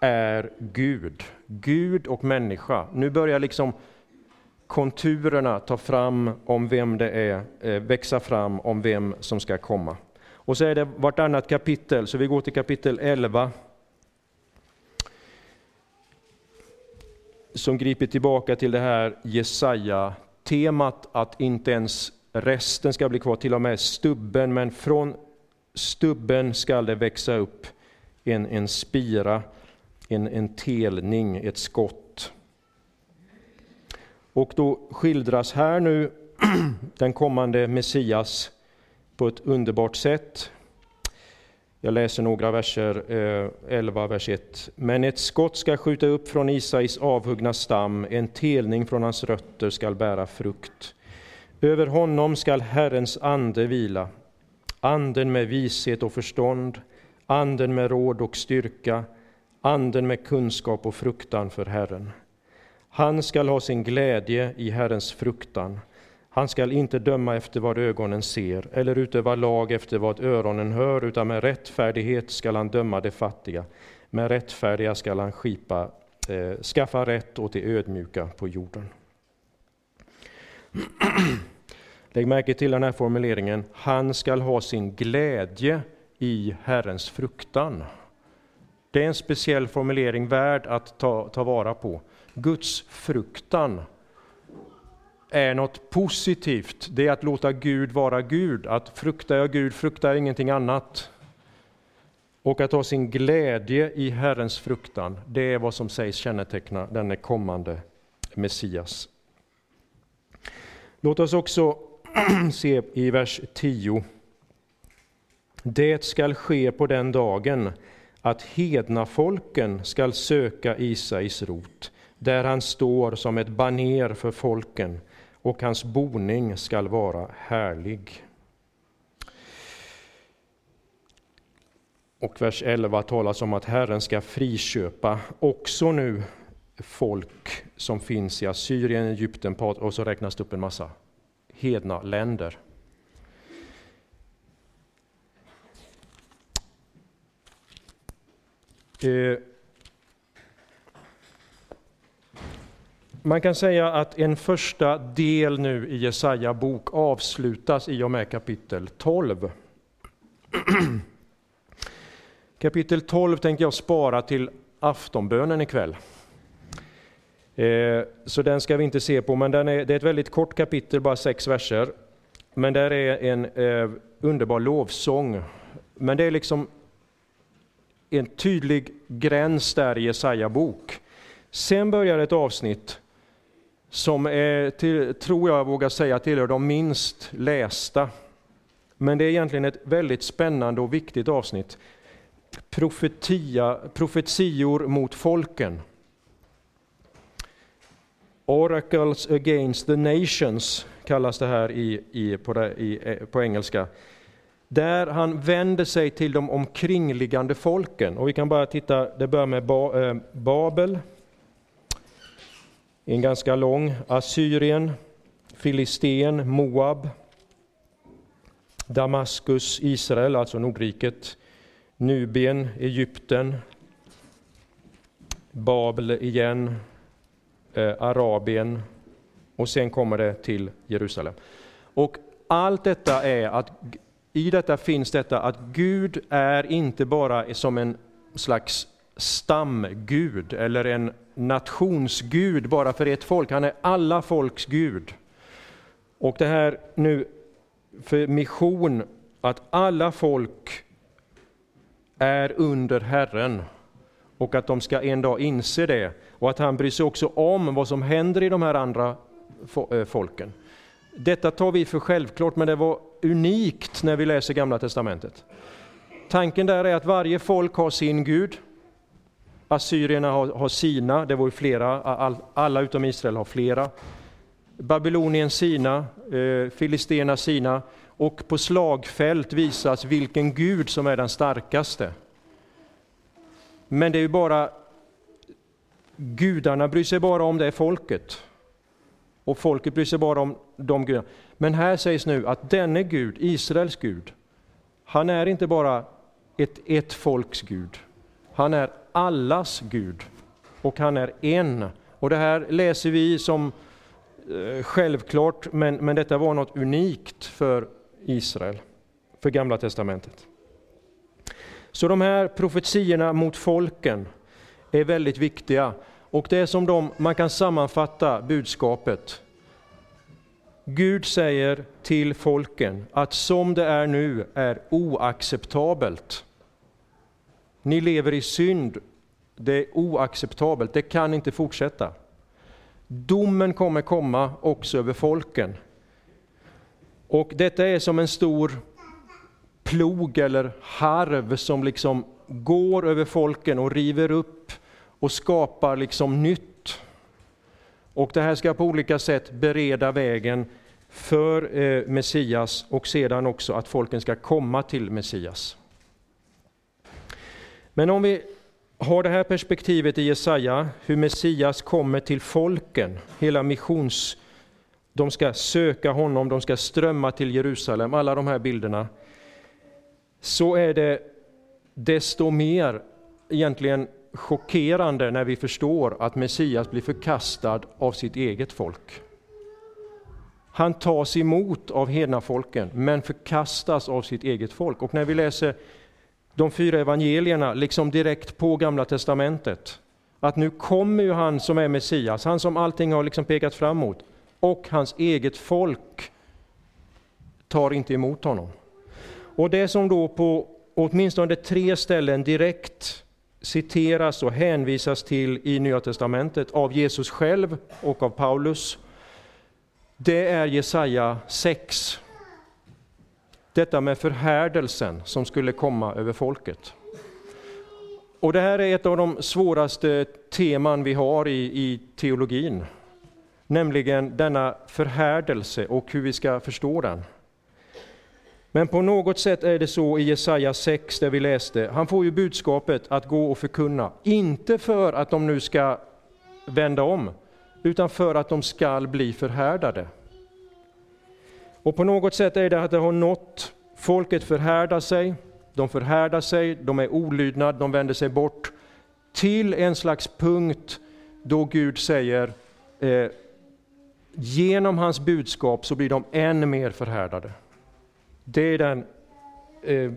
är Gud. Gud och människa. Nu börjar liksom konturerna ta fram om vem det är, eh, växa fram om vem som ska komma. Och så är det vartannat kapitel, så vi går till kapitel 11. Som griper tillbaka till det här Jesaja-temat att inte ens resten ska bli kvar, till och med stubben, men från stubben skall det växa upp en, en spira, en, en telning, ett skott. Och då skildras här nu den kommande Messias på ett underbart sätt. Jag läser några verser, eh, 11 vers 1. Men ett skott ska skjuta upp från Isais avhuggna stam, en telning från hans rötter skall bära frukt. Över honom skall Herrens ande vila, anden med vishet och förstånd, anden med råd och styrka, anden med kunskap och fruktan för Herren. Han skall ha sin glädje i Herrens fruktan. Han skall inte döma efter vad ögonen ser eller utöva lag efter vad öronen hör, utan med rättfärdighet skall han döma de fattiga. Med rättfärdiga skall han skipa, eh, skaffa rätt åt de ödmjuka på jorden. Lägg märke till den här formuleringen. Han skall ha sin glädje i Herrens fruktan. Det är en speciell formulering värd att ta, ta vara på. Guds fruktan är något positivt. Det är att låta Gud vara Gud. Att fruktar jag Gud, fruktar jag ingenting annat. Och att ha sin glädje i Herrens fruktan, det är vad som sägs känneteckna denne kommande Messias. Låt oss också se i vers 10. Det skall ske på den dagen att hedna folken skall söka Isais rot, där han står som ett baner för folken och hans boning skall vara härlig. Och vers 11 talas om att Herren ska friköpa också nu folk som finns i Assyrien, Egypten och så räknas det upp en massa hedna länder. Eh, Man kan säga att en första del nu i Jesaja bok avslutas i och med kapitel 12. kapitel 12 tänkte jag spara till aftonbönen ikväll. Eh, så den ska vi inte se på, men den är, det är ett väldigt kort kapitel, bara sex verser. Men där är en eh, underbar lovsång. Men det är liksom en tydlig gräns där i Jesaja bok. Sen börjar ett avsnitt som är, till, tror jag vågar säga, tillhör de minst lästa. Men det är egentligen ett väldigt spännande och viktigt avsnitt. Profetia, profetior mot folken. Oracles against the nations kallas det här i, i, på, det, i, eh, på engelska. Där han vänder sig till de omkringliggande folken. Och vi kan bara titta, det börjar med ba, eh, Babel, en ganska lång. Assyrien, Filisten, Moab, Damaskus, Israel, alltså Nordriket, Nubien, Egypten, Babel igen, eh, Arabien och sen kommer det till Jerusalem. Och allt detta är att i detta finns detta att Gud är inte bara som en slags stamgud eller en nationsgud bara för ett folk. Han är alla folks Gud. Och det här nu för mission, att alla folk är under Herren och att de ska en dag inse det och att han bryr sig också om vad som händer i de här andra eh, folken. Detta tar vi för självklart, men det var unikt när vi läser Gamla Testamentet. Tanken där är att varje folk har sin Gud. Assyrierna har, har sina, det var ju flera, all, alla utom Israel har flera. Babylonien sina, eh, Filisterna sina, och på slagfält visas vilken Gud som är den starkaste. Men det är ju bara, gudarna bryr sig bara om det folket. Och folket bryr sig bara om de gudarna. Men här sägs nu att denne Gud, Israels Gud, han är inte bara ett, ett folks Gud. Han är allas Gud. Och han är en. Och det här läser vi som eh, självklart, men, men detta var något unikt för Israel, för Gamla Testamentet. Så de här profetiorna mot folken är väldigt viktiga. Och det är som de, man kan sammanfatta budskapet. Gud säger till folken att som det är nu är oacceptabelt. Ni lever i synd, det är oacceptabelt, det kan inte fortsätta. Domen kommer komma också över folken. Och detta är som en stor plog eller harv som liksom går över folken och river upp och skapar liksom nytt. Och det här ska på olika sätt bereda vägen för eh, Messias och sedan också att folken ska komma till Messias. Men om vi har det här perspektivet i Jesaja, hur Messias kommer till folken, hela missions... De ska söka honom, de ska strömma till Jerusalem, alla de här bilderna så är det desto mer egentligen chockerande när vi förstår att Messias blir förkastad av sitt eget folk. Han tas emot av hedna folken men förkastas av sitt eget folk. Och när vi läser de fyra evangelierna, liksom direkt på Gamla Testamentet, att nu kommer ju han som är Messias, han som allting har liksom pekat fram mot, och hans eget folk tar inte emot honom. Och det som då på åtminstone tre ställen direkt citeras och hänvisas till i Nya Testamentet av Jesus själv och av Paulus, det är Jesaja 6. Detta med förhärdelsen som skulle komma över folket. Och det här är ett av de svåraste teman vi har i, i teologin, nämligen denna förhärdelse och hur vi ska förstå den. Men på något sätt är det så i Jesaja 6, där vi läste, han får ju budskapet att gå och förkunna, inte för att de nu ska vända om, utan för att de skall bli förhärdade. Och på något sätt är det att det har nått, folket förhärdar sig, de förhärdar sig, de är olydnad, de vänder sig bort, till en slags punkt då Gud säger, eh, genom hans budskap så blir de än mer förhärdade. Det är den eh,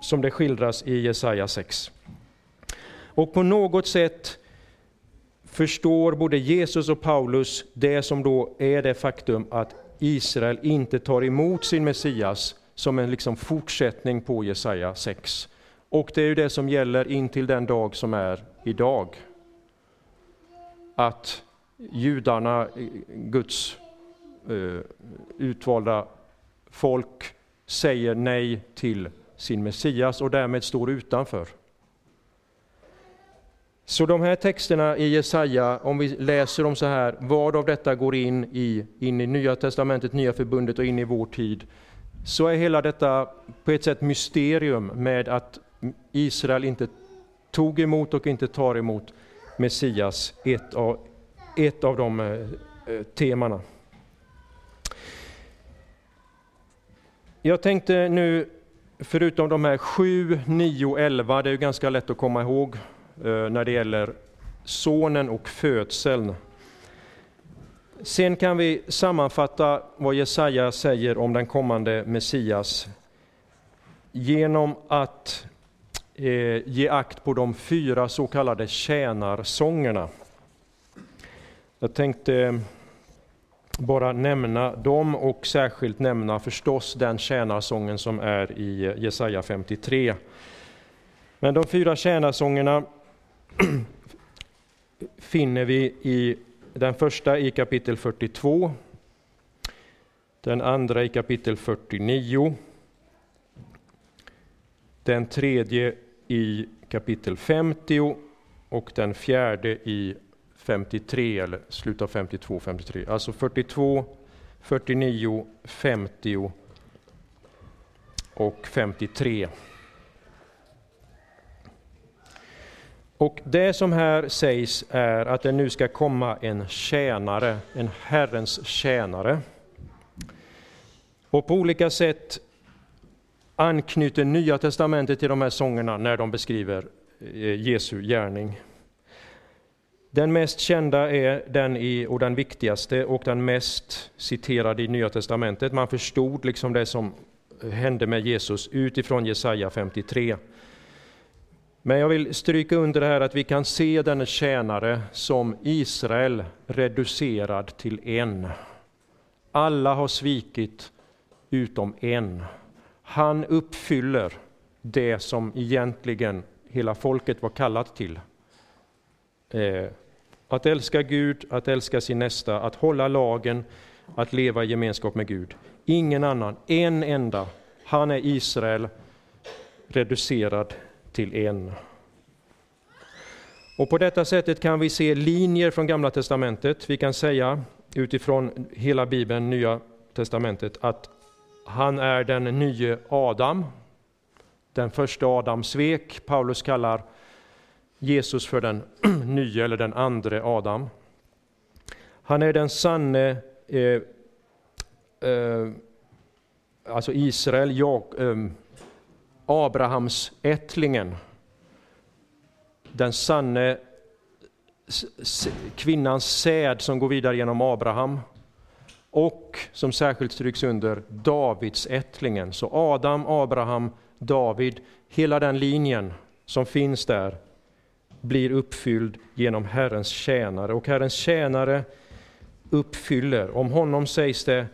som det skildras i Jesaja 6. Och på något sätt förstår både Jesus och Paulus det som då är det faktum att Israel inte tar emot sin Messias som en liksom fortsättning på Jesaja 6. Och det är ju det som gäller in till den dag som är idag. Att judarna, eh, Guds uh, utvalda folk, säger nej till sin Messias och därmed står utanför. Så de här texterna i Jesaja, om vi läser dem så här, vad av detta går in i, in i Nya Testamentet, Nya Förbundet och in i vår tid, så är hela detta på ett sätt mysterium med att Israel inte tog emot och inte tar emot Messias, ett av, ett av de eh, eh temana. Jag tänkte nu, förutom de här 7, 9, 11, det är ju ganska lätt att komma ihåg Eh, när det gäller sonen och födseln. Sen kan vi sammanfatta vad Jesaja säger om den kommande Messias genom att eh, ge akt på de fyra så kallade tjänarsångerna. Jag tänkte eh, bara nämna dem och särskilt nämna förstås den tjänarsången som är i Jesaja 53. Men de fyra tjänarsångerna finner vi i den första i kapitel 42, den andra i kapitel 49, den tredje i kapitel 50 och den fjärde i 53, eller slutet av 52, 53. Alltså 42, 49, 50 och 53. Och det som här sägs är att det nu ska komma en tjänare, en Herrens tjänare. Och på olika sätt anknyter Nya testamentet till de här sångerna när de beskriver eh, Jesu gärning. Den mest kända är den i, och den viktigaste och den mest citerade i Nya testamentet. Man förstod liksom det som hände med Jesus utifrån Jesaja 53. Men jag vill stryka under det här att vi kan se denne tjänare som Israel reducerad till en. Alla har svikit utom en. Han uppfyller det som egentligen hela folket var kallat till. Eh, att älska Gud, att älska sin nästa, att hålla lagen, att leva i gemenskap med Gud. Ingen annan, en enda. Han är Israel reducerad till en. Och på detta sättet kan vi se linjer från Gamla testamentet. Vi kan säga utifrån hela Bibeln, Nya testamentet, att han är den nye Adam. Den första Adam svek. Paulus kallar Jesus för den nye, eller den andre Adam. Han är den sanne eh, eh, alltså Israel, jag, eh, Abrahams ättlingen. Den sanne kvinnans säd som går vidare genom Abraham och som särskilt stryks under Davids ättlingen. Så Adam, Abraham, David, hela den linjen som finns där blir uppfylld genom Herrens tjänare. Och Herrens tjänare uppfyller. Om honom sägs det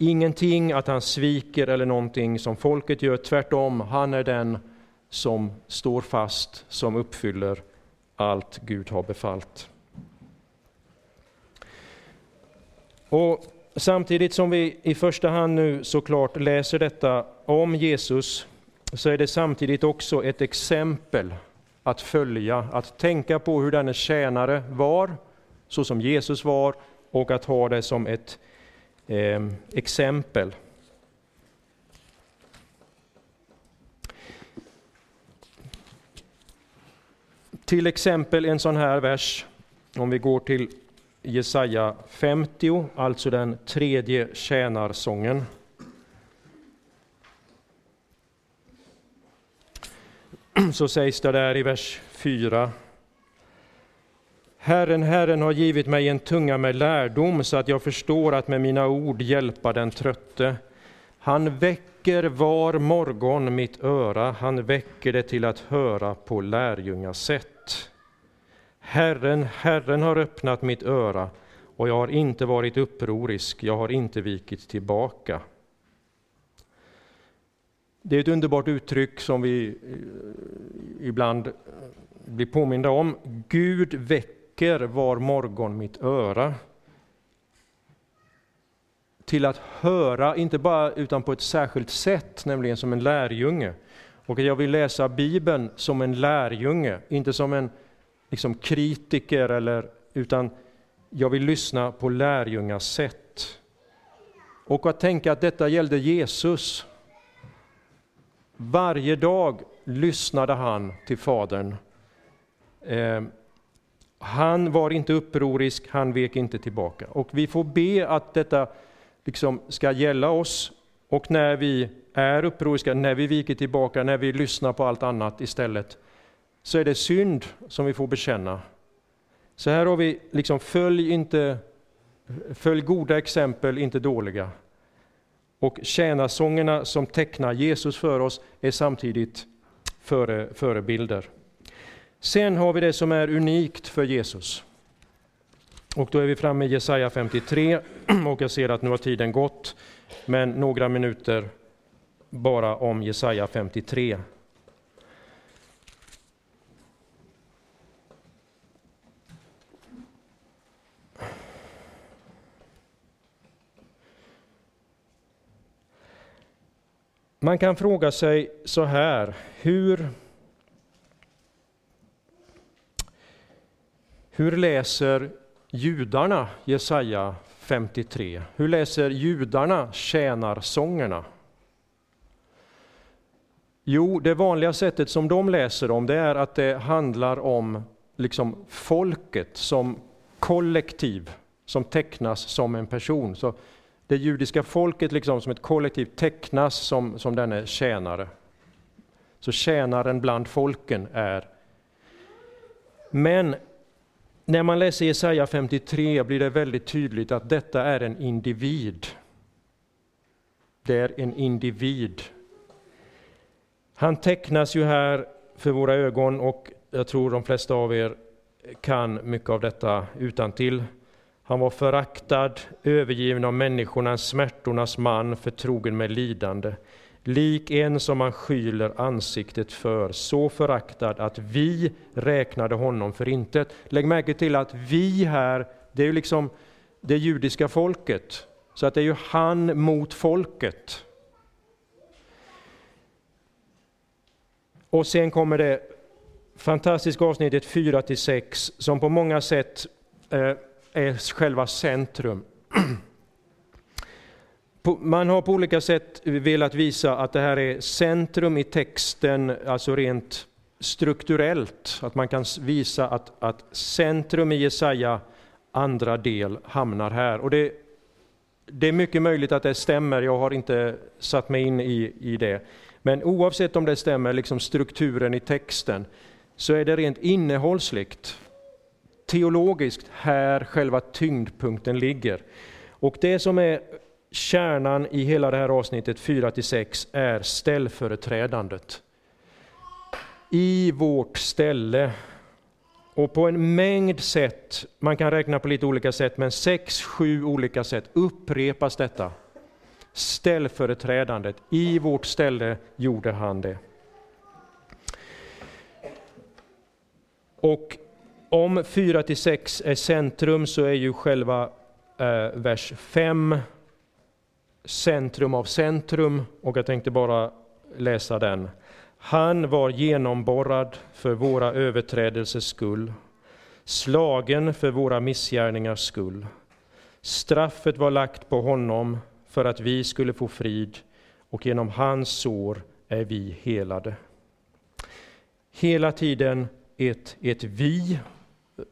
ingenting att han sviker eller någonting som folket gör. Tvärtom, han är den som står fast, som uppfyller allt Gud har befallt. Och Samtidigt som vi i första hand nu såklart läser detta om Jesus, så är det samtidigt också ett exempel att följa, att tänka på hur denne tjänare var, så som Jesus var, och att ha det som ett eh, exempel. Till exempel en sån här vers, om vi går till Jesaja 50, alltså den tredje tjänarsången. Så sägs det där i vers 4. Herren, Herren har givit mig en tunga med lärdom så att jag förstår att med mina ord hjälpa den trötte. Han väcker var morgon mitt öra, han väcker det till att höra på lärjungasätt. Herren, Herren har öppnat mitt öra och jag har inte varit upprorisk, jag har inte vikit tillbaka. Det är ett underbart uttryck som vi eh, ibland blir påminda om. Gud väcker var morgon mitt öra till att höra, inte bara utan på ett särskilt sätt, nämligen som en lärjunge. Och jag vill läsa Bibeln som en lärjunge, inte som en liksom kritiker, eller, utan jag vill lyssna på lärjungas sätt. Och att tänka att detta gällde Jesus. Varje dag lyssnade han till Fadern. Ehm, han var inte upprorisk, han vek inte tillbaka. Och vi får be att detta liksom ska gälla oss. Och när vi är upproriska, när vi viker tillbaka, när vi lyssnar på allt annat istället, så är det synd som vi får bekänna. Så här har vi liksom, följ, inte, följ goda exempel, inte dåliga. Och tjänarsångerna som tecknar Jesus för oss är samtidigt före, förebilder. Sen har vi det som är unikt för Jesus. Och då är vi framme i Jesaja 53, och jag ser att nu har tiden gått, men några minuter bara om Jesaja 53. Man kan fråga sig så här, hur hur läser judarna Jesaja 53? Hur läser judarna tjänarsångerna? Jo, det vanliga sättet som de läser dem, det är att det handlar om liksom folket som kollektiv, som tecknas som en person. Så det judiska folket liksom som ett kollektiv tecknas som, som denne tjänare. Så tjänaren bland folken är. Men när man läser Jesaja 53 blir det väldigt tydligt att detta är en individ. Det är en individ. Han tecknas ju här för våra ögon och jag tror de flesta av er kan mycket av detta utan till. Han var föraktad, övergiven av människorna, en smärtornas man, förtrogen med lidande. Lik en som man skyler ansiktet för, så föraktad att vi räknade honom för intet. Lägg märke till att vi här, det är ju liksom det judiska folket. Så att det är ju han mot folket. Och sen kommer det fantastiska avsnittet 4-6 som på många sätt eh, är själva centrum. Man har på olika sätt velat visa att det här är centrum i texten, alltså rent strukturellt. Att man kan visa att, att centrum i Jesaja andra del hamnar här. Och det, det är mycket möjligt att det stämmer, jag har inte satt mig in i, i det. Men oavsett om det stämmer, liksom strukturen i texten, så är det rent innehållsligt teologiskt här själva tyngdpunkten ligger. Och det som är kärnan i hela det här avsnittet 4-6 är ställföreträdandet. I vårt ställe. Och på en mängd sätt, man kan räkna på lite olika sätt, men sex, sju olika sätt upprepas detta. Ställföreträdandet, i vårt ställe gjorde han det. Och om 4 6 är centrum så är ju själva eh, vers 5 centrum av centrum och jag tänkte bara läsa den. Han var genomborrad för våra överträdelsers skull, slagen för våra missgärningars skull. Straffet var lagt på honom för att vi skulle få frid och genom hans sår är vi helade. Hela tiden ett, ett vi,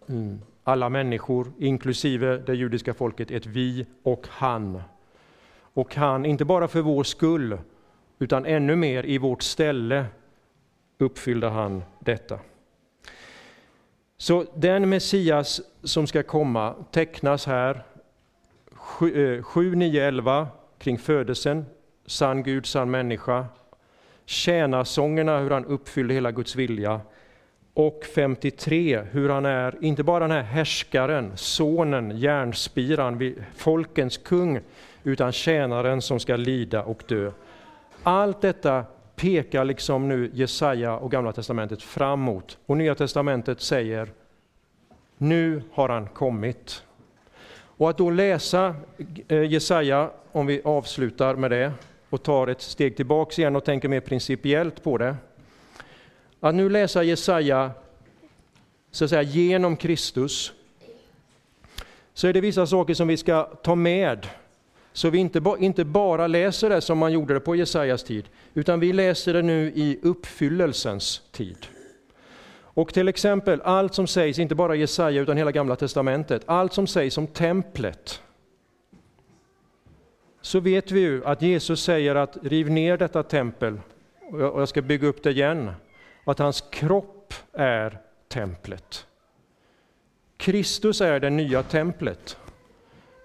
mm, alla människor, inklusive det judiska folket, ett vi och han. Och han, inte bara för vår skull, utan ännu mer i vårt ställe uppfyllde han detta. Så den Messias som ska komma tecknas här 7, 9, 11 kring födelsen, sann Gud, sann människa, tjänarsångerna, hur han uppfyllde hela Guds vilja, och 53, hur han är, inte bara den här härskaren, sonen, järnspiran, folkens kung, utan tjänaren som ska lida och dö. Allt detta pekar liksom nu Jesaja och Gamla Testamentet framåt. Och Nya Testamentet säger, nu har han kommit. Och att då läsa eh, Jesaja, om vi avslutar med det, och tar ett steg tillbaks igen och tänker mer principiellt på det, att nu läsa Jesaja så att säga, genom Kristus, så är det vissa saker som vi ska ta med. Så vi inte, inte bara läser det som man gjorde det på Jesajas tid, utan vi läser det nu i uppfyllelsens tid. Och till exempel allt som sägs, inte bara Jesaja utan hela gamla testamentet, allt som sägs om templet. Så vet vi ju att Jesus säger att riv ner detta tempel och jag ska bygga upp det igen och att hans kropp är templet. Kristus är det nya templet.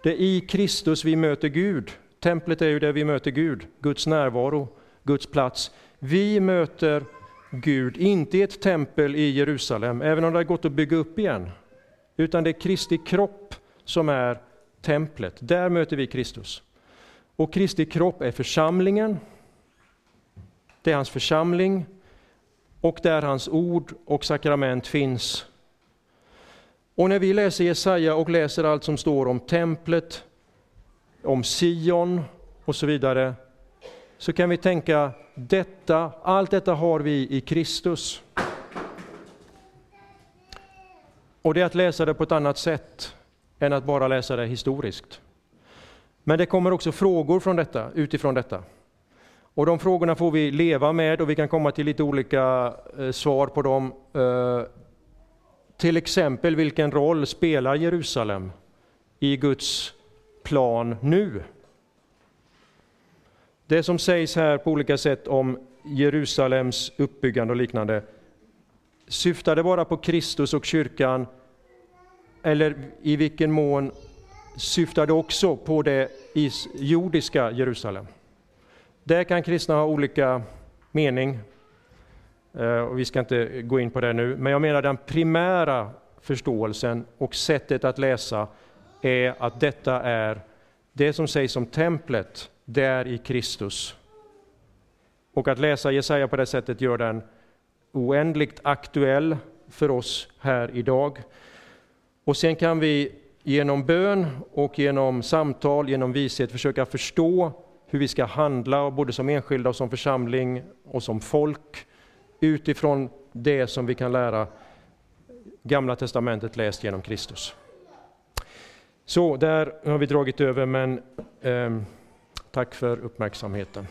Det är i Kristus vi möter Gud. Templet är ju där vi möter Gud, Guds närvaro, Guds plats. Vi möter Gud, inte i ett tempel i Jerusalem, även om det har gått att bygga upp igen, utan det är Kristi kropp som är templet. Där möter vi Kristus. Och Kristi kropp är församlingen. Det är hans församling och där hans ord och sakrament finns. Och när vi läser Jesaja och läser allt som står om templet, om Sion och så vidare, så kan vi tänka detta, allt detta har vi i Kristus. Och det är att läsa det på ett annat sätt än att bara läsa det historiskt. Men det kommer också frågor från detta, utifrån detta. Och de frågorna får vi leva med och vi kan komma till lite olika eh, svar på dem. Eh, till exempel, vilken roll spelar Jerusalem i Guds plan nu? Det som sägs här på olika sätt om Jerusalems uppbyggande och liknande, syftar det bara på Kristus och kyrkan? Eller i vilken mån syftar det också på det jordiska Jerusalem? Där kan kristna ha olika mening, Eh, och vi ska inte gå in på det nu, men jag menar den primära förståelsen och sättet att läsa är att detta är det som sägs om templet, där i Kristus. Och att läsa Jesaja på det sättet gör den oändligt aktuell för oss här idag. Och sen kan vi genom bön och genom samtal, genom vishet försöka förstå hur vi ska handla, både som enskilda och som församling och som folk, utifrån det som vi kan lära Gamla testamentet läst genom Kristus. Så, där har vi dragit över, men eh, tack för uppmärksamheten.